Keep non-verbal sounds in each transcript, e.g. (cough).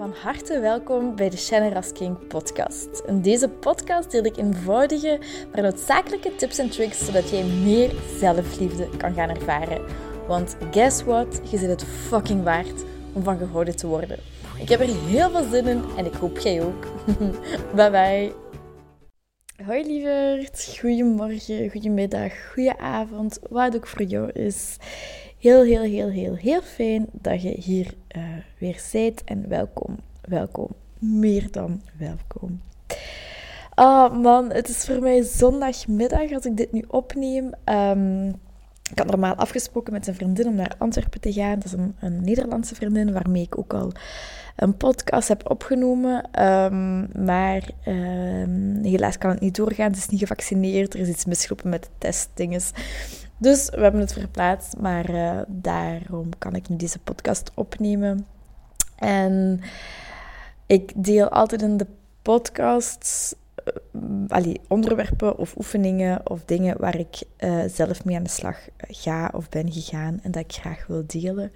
Van harte welkom bij de Shannon Rasking podcast. In deze podcast deel ik eenvoudige, maar noodzakelijke tips en tricks zodat jij meer zelfliefde kan gaan ervaren. Want guess what? Je zit het fucking waard om van gehouden te worden. Ik heb er heel veel zin in en ik hoop jij ook. (laughs) bye bye. Hoi lieverd, goedemorgen, goedemiddag, goedenavond, wat ook voor jou is. Heel, heel, heel, heel, heel fijn dat je hier uh, weer bent en welkom, welkom, meer dan welkom. Oh man, het is voor mij zondagmiddag als ik dit nu opneem. Um, ik had normaal afgesproken met een vriendin om naar Antwerpen te gaan. Dat is een, een Nederlandse vriendin waarmee ik ook al een podcast heb opgenomen. Um, maar um, helaas kan het niet doorgaan. Ze is niet gevaccineerd. Er is iets misgelopen met de testdinges. Dus we hebben het verplaatst. Maar uh, daarom kan ik nu deze podcast opnemen. En ik deel altijd in de podcasts uh, onderwerpen of oefeningen of dingen waar ik uh, zelf mee aan de slag ga of ben gegaan en dat ik graag wil delen.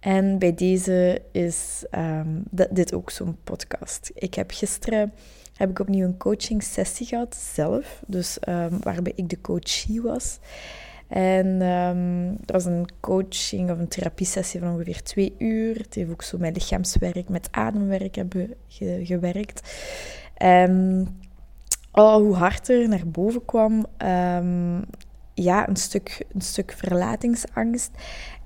En bij deze is um, dit ook zo'n podcast. Ik heb gisteren heb ik opnieuw een coaching sessie gehad zelf, dus um, waarbij ik de coachie was. En um, dat was een coaching of een therapiesessie van ongeveer twee uur. Het heeft ook zo met lichaamswerk, met ademwerk hebben ge gewerkt. En oh, hoe hard er naar boven kwam, um, ja, een stuk, een stuk verlatingsangst.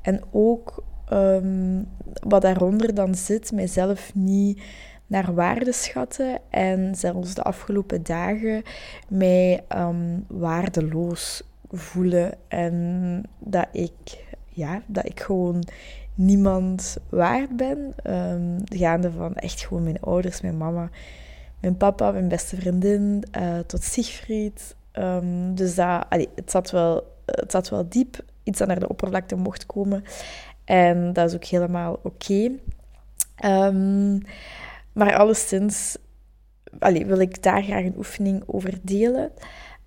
En ook um, wat daaronder dan zit, mijzelf niet naar waarde schatten en zelfs de afgelopen dagen mij um, waardeloos voelen en dat ik, ja, dat ik gewoon niemand waard ben. Um, gaande van echt gewoon mijn ouders, mijn mama, mijn papa, mijn beste vriendin, uh, tot Siegfried. Um, dus dat, het, zat wel, het zat wel diep, iets dat naar de oppervlakte mocht komen. En dat is ook helemaal oké. Um, maar alleszins allee, wil ik daar graag een oefening over delen.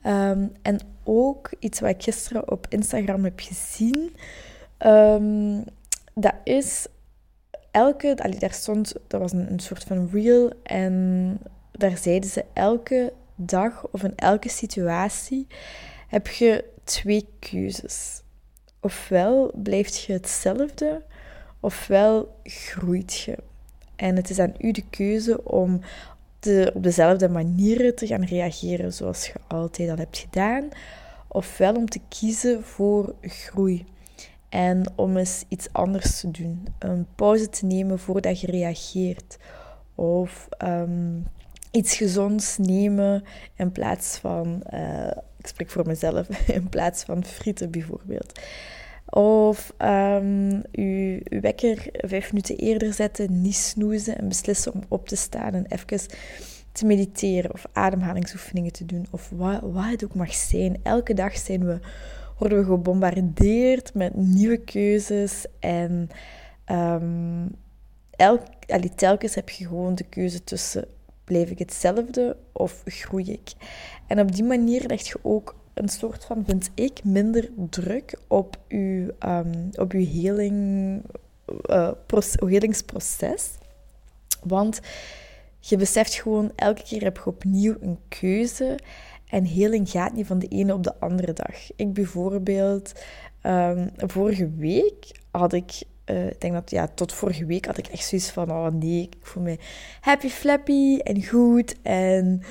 Um, en ook iets wat ik gisteren op Instagram heb gezien. Um, dat is elke... Allee, daar stond... Dat was een, een soort van reel. En daar zeiden ze elke dag of in elke situatie heb je twee keuzes. Ofwel blijft je hetzelfde, ofwel groeit je. En het is aan u de keuze om op dezelfde manieren te gaan reageren zoals je altijd al hebt gedaan, ofwel om te kiezen voor groei. En om eens iets anders te doen. Een pauze te nemen voordat je reageert. Of um, iets gezonds nemen in plaats van, uh, ik spreek voor mezelf, (laughs) in plaats van frieten bijvoorbeeld. Of uw, uw wekker vijf minuten eerder zetten, niet snoezen en beslissen om op te staan en even te mediteren of ademhalingsoefeningen te doen. Of wat, wat het ook mag zijn. Elke dag zijn we, worden we gebombardeerd met nieuwe keuzes. En um, elk, telkens heb je gewoon de keuze tussen blijf ik hetzelfde of groei ik. En op die manier leg je ook een soort van, vind ik, minder druk op uw, um, op uw healing, uh, helingsproces. Want je beseft gewoon, elke keer heb je opnieuw een keuze. En heling gaat niet van de ene op de andere dag. Ik bijvoorbeeld, um, vorige week had ik uh, ik denk dat, ja, tot vorige week had ik echt zoiets van, oh nee, ik voel me happy flappy en goed en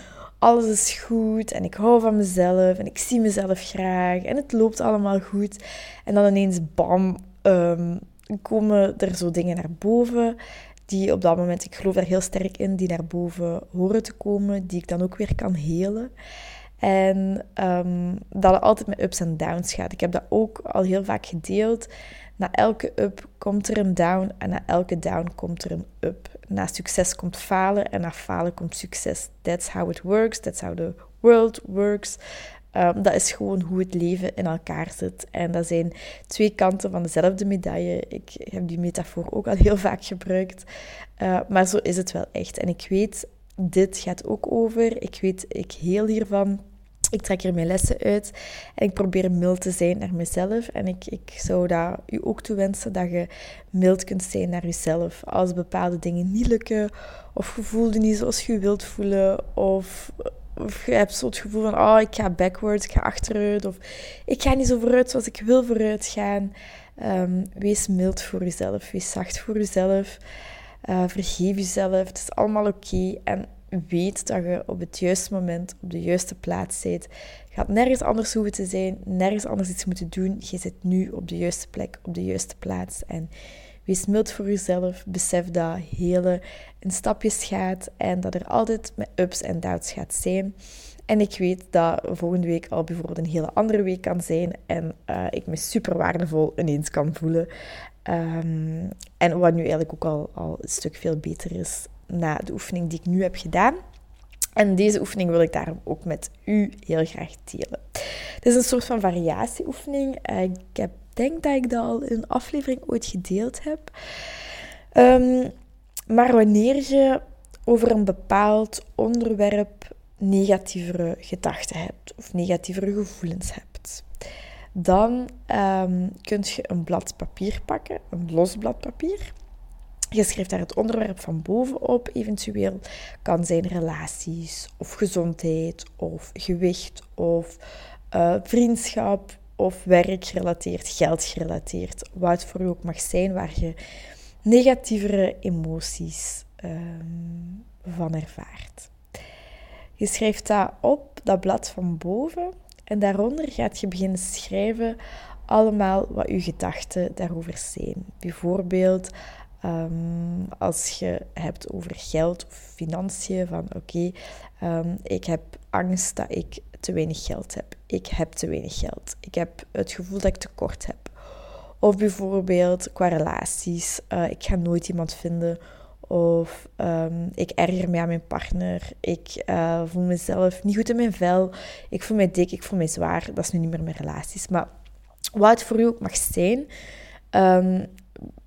alles is goed en ik hou van mezelf en ik zie mezelf graag en het loopt allemaal goed. En dan ineens, bam, um, komen er zo dingen naar boven die op dat moment, ik geloof daar heel sterk in, die naar boven horen te komen, die ik dan ook weer kan helen. En um, dat het altijd met ups en downs gaat. Ik heb dat ook al heel vaak gedeeld. Na elke up komt er een down en na elke down komt er een up. Na succes komt falen en na falen komt succes. That's how it works. That's how the world works. Um, dat is gewoon hoe het leven in elkaar zit. En dat zijn twee kanten van dezelfde medaille. Ik heb die metafoor ook al heel vaak gebruikt. Uh, maar zo is het wel echt. En ik weet, dit gaat ook over. Ik weet, ik heel hiervan. Ik trek er mijn lessen uit en ik probeer mild te zijn naar mezelf. En ik, ik zou dat u ook toewensen dat je mild kunt zijn naar jezelf. Als bepaalde dingen niet lukken, of je niet zoals je wilt voelen, of, je hebt zo het gevoel van, oh, ik ga backwards, ik ga achteruit, of ik ga niet zo vooruit zoals ik wil vooruit gaan. Um, wees mild voor jezelf, wees zacht voor jezelf. Uh, vergeef jezelf, het is allemaal oké. En weet dat je op het juiste moment op de juiste plaats zit. Je gaat nergens anders hoeven te zijn, nergens anders iets moeten doen. Je zit nu op de juiste plek, op de juiste plaats. En wees mild voor jezelf. Besef dat hele in stapjes gaat en dat er altijd met ups en downs gaat zijn. En ik weet dat volgende week al bijvoorbeeld een hele andere week kan zijn en uh, ik me super waardevol ineens kan voelen. Um, en wat nu eigenlijk ook al, al een stuk veel beter is na de oefening die ik nu heb gedaan. En deze oefening wil ik daarom ook met u heel graag delen. Het is een soort van variatieoefening. Eh, ik heb, denk dat ik dat al in een aflevering ooit gedeeld heb. Um, maar wanneer je over een bepaald onderwerp negatievere gedachten hebt of negatievere gevoelens hebt, dan um, kun je een blad papier pakken, een los blad papier. Je schrijft daar het onderwerp van bovenop, eventueel. Kan zijn relaties, of gezondheid, of gewicht, of uh, vriendschap, of werkgerelateerd, geldgerelateerd. Wat het voor je ook mag zijn, waar je negatievere emoties um, van ervaart. Je schrijft dat op, dat blad van boven, en daaronder gaat je beginnen schrijven allemaal wat je gedachten daarover zijn. Bijvoorbeeld Um, als je hebt over geld of financiën, van oké, um, ik heb angst dat ik te weinig geld heb. Ik heb te weinig geld. Ik heb het gevoel dat ik tekort heb. Of bijvoorbeeld qua relaties, uh, ik ga nooit iemand vinden. Of um, ik erger me aan mijn partner. Ik uh, voel mezelf niet goed in mijn vel. Ik voel mij dik, ik voel mij zwaar. Dat is nu niet meer mijn relaties. Maar wat het voor u ook mag zijn, um,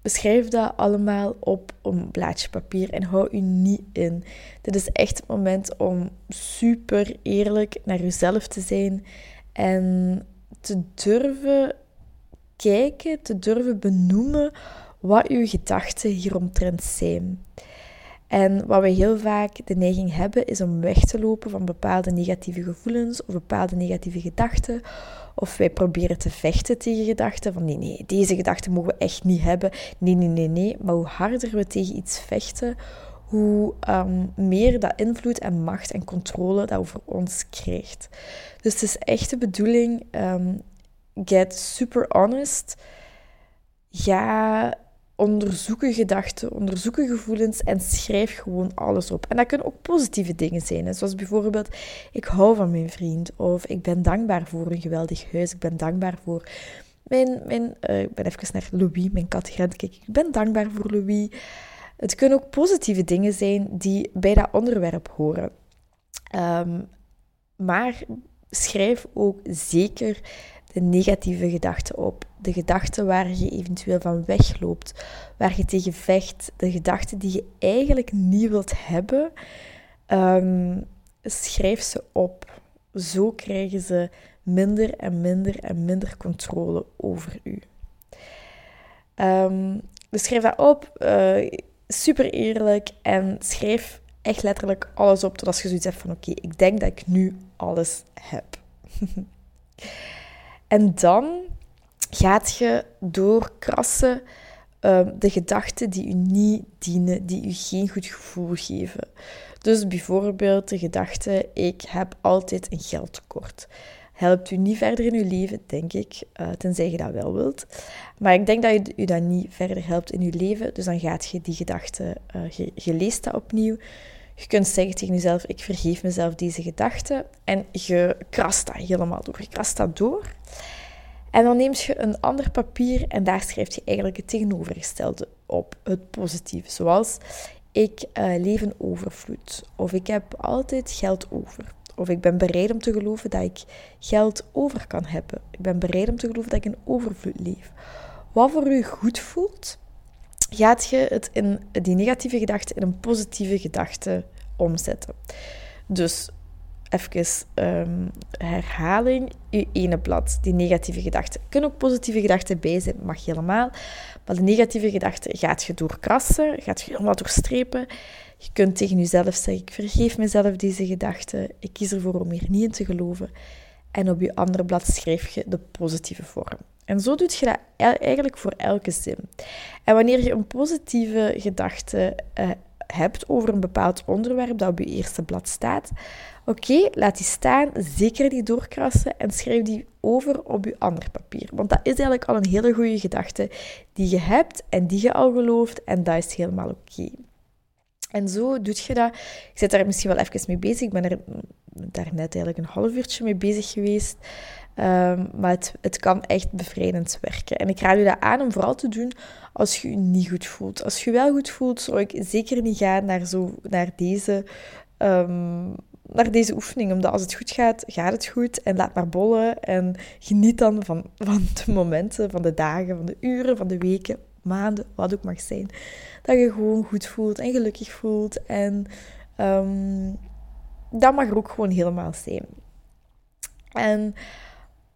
Beschrijf dat allemaal op een blaadje papier en hou u niet in. Dit is echt het moment om super eerlijk naar jezelf te zijn en te durven kijken, te durven benoemen wat uw gedachten hieromtrent zijn. En wat we heel vaak de neiging hebben, is om weg te lopen van bepaalde negatieve gevoelens of bepaalde negatieve gedachten. Of wij proberen te vechten tegen gedachten van nee, nee, deze gedachten mogen we echt niet hebben. Nee, nee, nee, nee. Maar hoe harder we tegen iets vechten, hoe um, meer dat invloed en macht en controle dat over ons krijgt. Dus het is echt de bedoeling, um, get super honest. Ga onderzoeken gedachten, onderzoeken gevoelens en schrijf gewoon alles op. En dat kunnen ook positieve dingen zijn. Zoals bijvoorbeeld, ik hou van mijn vriend. Of ik ben dankbaar voor een geweldig huis. Ik ben dankbaar voor mijn... mijn uh, ik ben even naar Louis, mijn kat kijken. Ik ben dankbaar voor Louis. Het kunnen ook positieve dingen zijn die bij dat onderwerp horen. Um, maar schrijf ook zeker de negatieve gedachten op. De gedachten waar je eventueel van wegloopt, waar je tegen vecht, de gedachten die je eigenlijk niet wilt hebben, um, schrijf ze op. Zo krijgen ze minder en minder en minder controle over u. Um, dus schrijf dat op, uh, super eerlijk en schrijf echt letterlijk alles op totdat je zoiets hebt van oké, ik denk dat ik nu alles heb. (laughs) En dan gaat je doorkrassen uh, de gedachten die u niet dienen, die u geen goed gevoel geven. Dus bijvoorbeeld de gedachte: ik heb altijd een geldtekort. Helpt u niet verder in uw leven, denk ik, uh, tenzij je dat wel wilt. Maar ik denk dat u, u dat niet verder helpt in uw leven, dus dan gaat je die gedachte, uh, je, je leest dat opnieuw. Je kunt zeggen tegen jezelf: Ik vergeef mezelf deze gedachte. En je krast dat helemaal door. Je krast dat door. En dan neem je een ander papier en daar schrijf je eigenlijk het tegenovergestelde op, het positieve. Zoals: Ik uh, leef in overvloed. Of ik heb altijd geld over. Of ik ben bereid om te geloven dat ik geld over kan hebben. Ik ben bereid om te geloven dat ik in overvloed leef. Wat voor u goed voelt, gaat je het in die negatieve gedachte in een positieve gedachte omzetten. Dus even um, herhaling, je ene blad, die negatieve gedachten. Er kunnen ook positieve gedachten bij zijn, mag helemaal. Maar de negatieve gedachten gaat je doorkrassen, gaat je helemaal doorstrepen. Je kunt tegen jezelf zeggen, ik vergeef mezelf deze gedachten, ik kies ervoor om hier niet in te geloven. En op je andere blad schrijf je de positieve vorm. En zo doe je dat eigenlijk voor elke zin. En wanneer je een positieve gedachte uh, hebt over een bepaald onderwerp dat op je eerste blad staat, oké, laat die staan, zeker niet doorkrassen en schrijf die over op je ander papier. Want dat is eigenlijk al een hele goede gedachte die je hebt en die je al gelooft en dat is helemaal oké. En zo doe je dat. Ik zit daar misschien wel even mee bezig. Ik ben er daarnet eigenlijk een half uurtje mee bezig geweest. Ehm, maar het, kan echt bevrijdend werken. En ik raad u dat aan om vooral te doen als je je niet goed voelt. Als je wel goed voelt, zou ik zeker niet gaan naar, zo, naar, deze, um, naar deze oefening. Omdat als het goed gaat, gaat het goed. En laat maar bollen. En geniet dan van, van de momenten, van de dagen, van de uren, van de weken, maanden, wat ook mag zijn. Dat je gewoon goed voelt en gelukkig voelt. En um, dat mag er ook gewoon helemaal zijn. En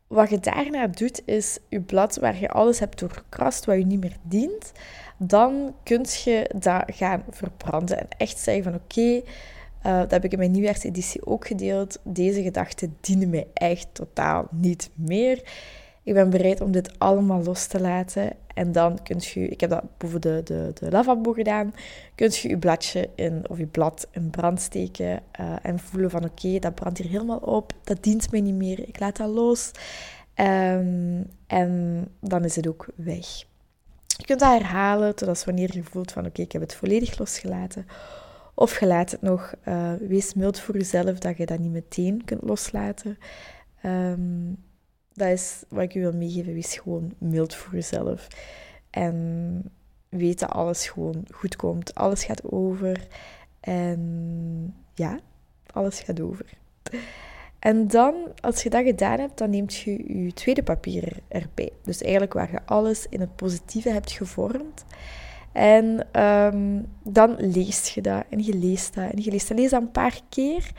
wat je daarna doet, is je blad waar je alles hebt doorkrast, wat je niet meer dient. Dan kun je dat gaan verbranden en echt zeggen van oké, uh, dat heb ik in mijn nieuwjaarseditie ook gedeeld. Deze gedachten dienen mij echt totaal niet meer. Ik ben bereid om dit allemaal los te laten. En dan kunt je, ik heb dat boven de, de, de gedaan, kunt je je bladje in, of je blad in brand steken uh, en voelen van oké, dat brandt hier helemaal op, dat dient mij niet meer, ik laat dat los. Um, en dan is het ook weg. Je kunt dat herhalen totdat wanneer je voelt van oké, ik heb het volledig losgelaten. Of je laat het nog, uh, wees mild voor jezelf dat je dat niet meteen kunt loslaten. Um, dat is wat ik je wil meegeven. Wees gewoon mild voor jezelf. En weet dat alles gewoon goed komt. Alles gaat over. En ja, alles gaat over. En dan, als je dat gedaan hebt, dan neemt je je tweede papier erbij. Dus eigenlijk waar je alles in het positieve hebt gevormd. En um, dan leest je dat en je leest dat en je leest dat. Lees dat een paar keer.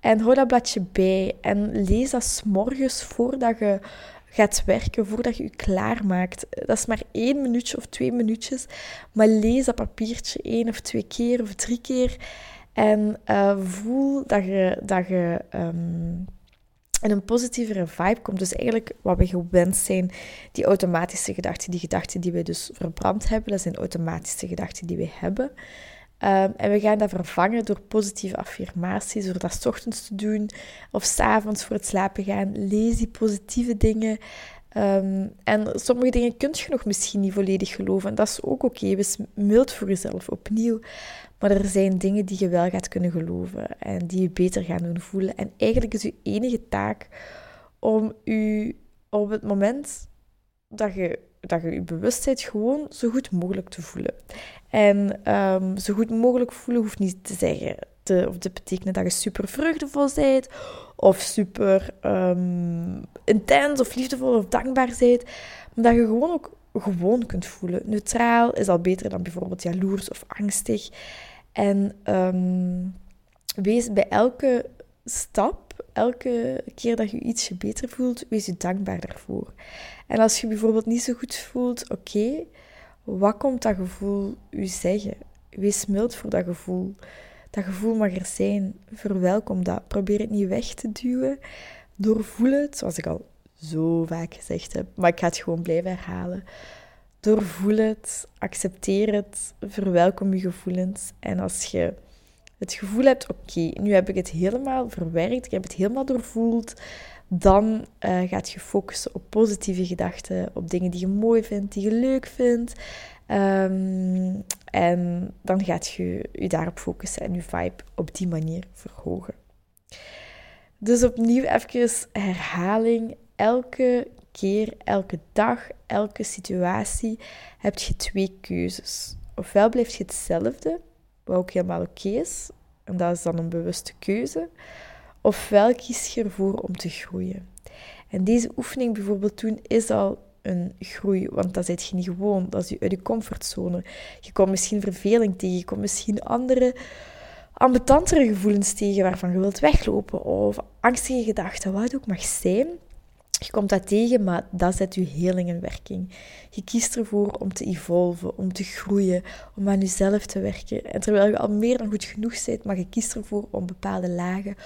En hou dat bladje bij en lees dat s'morgens voordat je gaat werken, voordat je je klaarmaakt. Dat is maar één minuutje of twee minuutjes, maar lees dat papiertje één of twee keer of drie keer en uh, voel dat je, dat je um, in een positievere vibe komt. Dus eigenlijk wat we gewend zijn, die automatische gedachten, die gedachten die we dus verbrand hebben, dat zijn automatische gedachten die we hebben. Um, en we gaan dat vervangen door positieve affirmaties, door dat s ochtends te doen of s avonds voor het slapen gaan. Lees die positieve dingen. Um, en sommige dingen kun je nog misschien niet volledig geloven. En dat is ook oké. Wees mild voor jezelf opnieuw. Maar er zijn dingen die je wel gaat kunnen geloven en die je beter gaan doen voelen. En eigenlijk is je enige taak om je op het moment dat je dat je je bewustheid gewoon zo goed mogelijk te voelen. En um, zo goed mogelijk voelen hoeft niet te zeggen, of te betekenen dat je super vreugdevol bent, of super um, intens, of liefdevol, of dankbaar bent. Maar dat je gewoon ook gewoon kunt voelen. Neutraal is al beter dan bijvoorbeeld jaloers of angstig. En um, wees bij elke stap, elke keer dat je ietsje beter voelt, wees je dankbaar daarvoor. En als je bijvoorbeeld niet zo goed voelt, oké, wat komt dat gevoel u zeggen? Wees mild voor dat gevoel. Dat gevoel mag er zijn. Verwelkom dat. Probeer het niet weg te duwen. Doorvoel het, zoals ik al zo vaak gezegd heb, maar ik ga het gewoon blijven herhalen. Doorvoel het, accepteer het, verwelkom je gevoelens. En als je het gevoel hebt, oké, nu heb ik het helemaal verwerkt, ik heb het helemaal doorvoeld, dan uh, gaat je focussen op positieve gedachten, op dingen die je mooi vindt, die je leuk vindt. Um, en dan gaat je je daarop focussen en je vibe op die manier verhogen. Dus opnieuw even herhaling. Elke keer, elke dag, elke situatie heb je twee keuzes. Ofwel blijft je hetzelfde, wat ook helemaal oké is, en dat is dan een bewuste keuze. Ofwel kies je ervoor om te groeien. En deze oefening bijvoorbeeld doen is al een groei, want dat zit je niet gewoon. Dat is je uit je comfortzone. Je komt misschien verveling tegen, je komt misschien andere ambetantere gevoelens tegen waarvan je wilt weglopen of angstige gedachten, wat het ook mag zijn. Je komt dat tegen, maar dat zet je heling in werking. Je kiest ervoor om te evolven, om te groeien, om aan jezelf te werken. En terwijl je al meer dan goed genoeg bent, maar je kiest ervoor om bepaalde lagen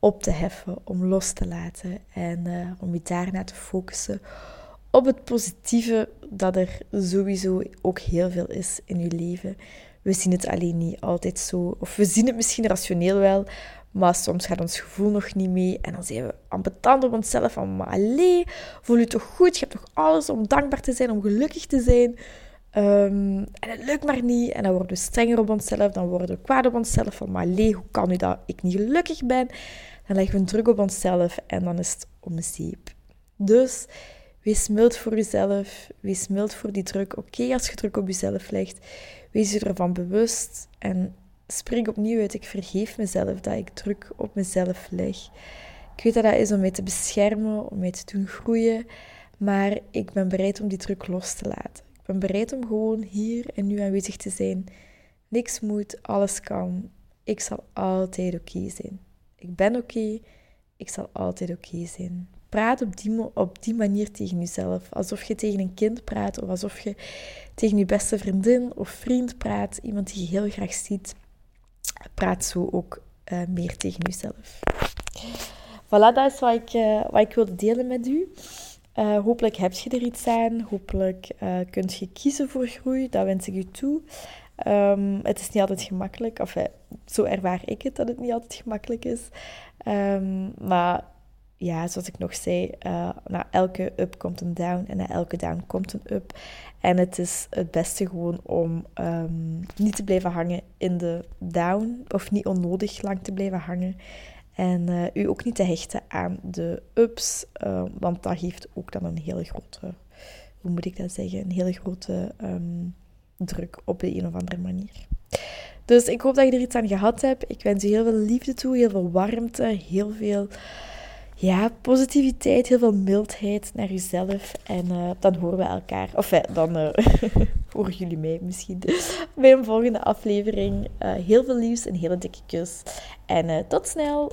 op te heffen, om los te laten en uh, om je daarna te focussen op het positieve dat er sowieso ook heel veel is in je leven. We zien het alleen niet altijd zo, of we zien het misschien rationeel wel, maar soms gaat ons gevoel nog niet mee. En dan zijn we ambetant op onszelf van, maar allee, voel je toch goed? Je hebt toch alles om dankbaar te zijn, om gelukkig te zijn? Um, en het lukt maar niet. En dan worden we strenger op onszelf. Dan worden we kwaad op onszelf. Van, maar hoe kan nu dat ik niet gelukkig ben? Dan leggen we een druk op onszelf. En dan is het om zeep. Dus wees mild voor jezelf. Wees mild voor die druk. Oké, als je druk op jezelf legt. Wees je ervan bewust. En spreek opnieuw uit. Ik vergeef mezelf dat ik druk op mezelf leg. Ik weet dat dat is om mij te beschermen, om mij te doen groeien. Maar ik ben bereid om die druk los te laten. Ben bereid om gewoon hier en nu aanwezig te zijn. Niks moet, alles kan. Ik zal altijd oké zijn. Ik ben oké. Ik zal altijd oké zijn. Praat op die, op die manier tegen jezelf. Alsof je tegen een kind praat of alsof je tegen je beste vriendin of vriend praat. Iemand die je heel graag ziet praat zo ook uh, meer tegen jezelf. Voilà, dat is wat ik, wat ik wilde delen met u. Uh, hopelijk heb je er iets aan. Hopelijk kunt je kiezen voor groei. Dat wens ik u toe. Um, het is niet altijd gemakkelijk. Of zo ervaar ik het, dat het niet altijd gemakkelijk is. Um, maar ja, zoals ik nog zei, uh, na elke up komt een down en na elke down komt een up. En het is het beste gewoon om um, niet te blijven hangen in de down, of niet onnodig lang te blijven hangen. En uh, u ook niet te hechten aan de ups, uh, want dat geeft ook dan een hele grote, hoe moet ik dat zeggen, een hele grote um, druk op de een of andere manier. Dus ik hoop dat je er iets aan gehad hebt. Ik wens u heel veel liefde toe, heel veel warmte, heel veel ja, positiviteit, heel veel mildheid naar jezelf. En uh, dan horen we elkaar. Of dan (laughs) horen jullie mij misschien (laughs) bij een volgende aflevering. heel veel liefs, een hele dikke kus. En tot snel!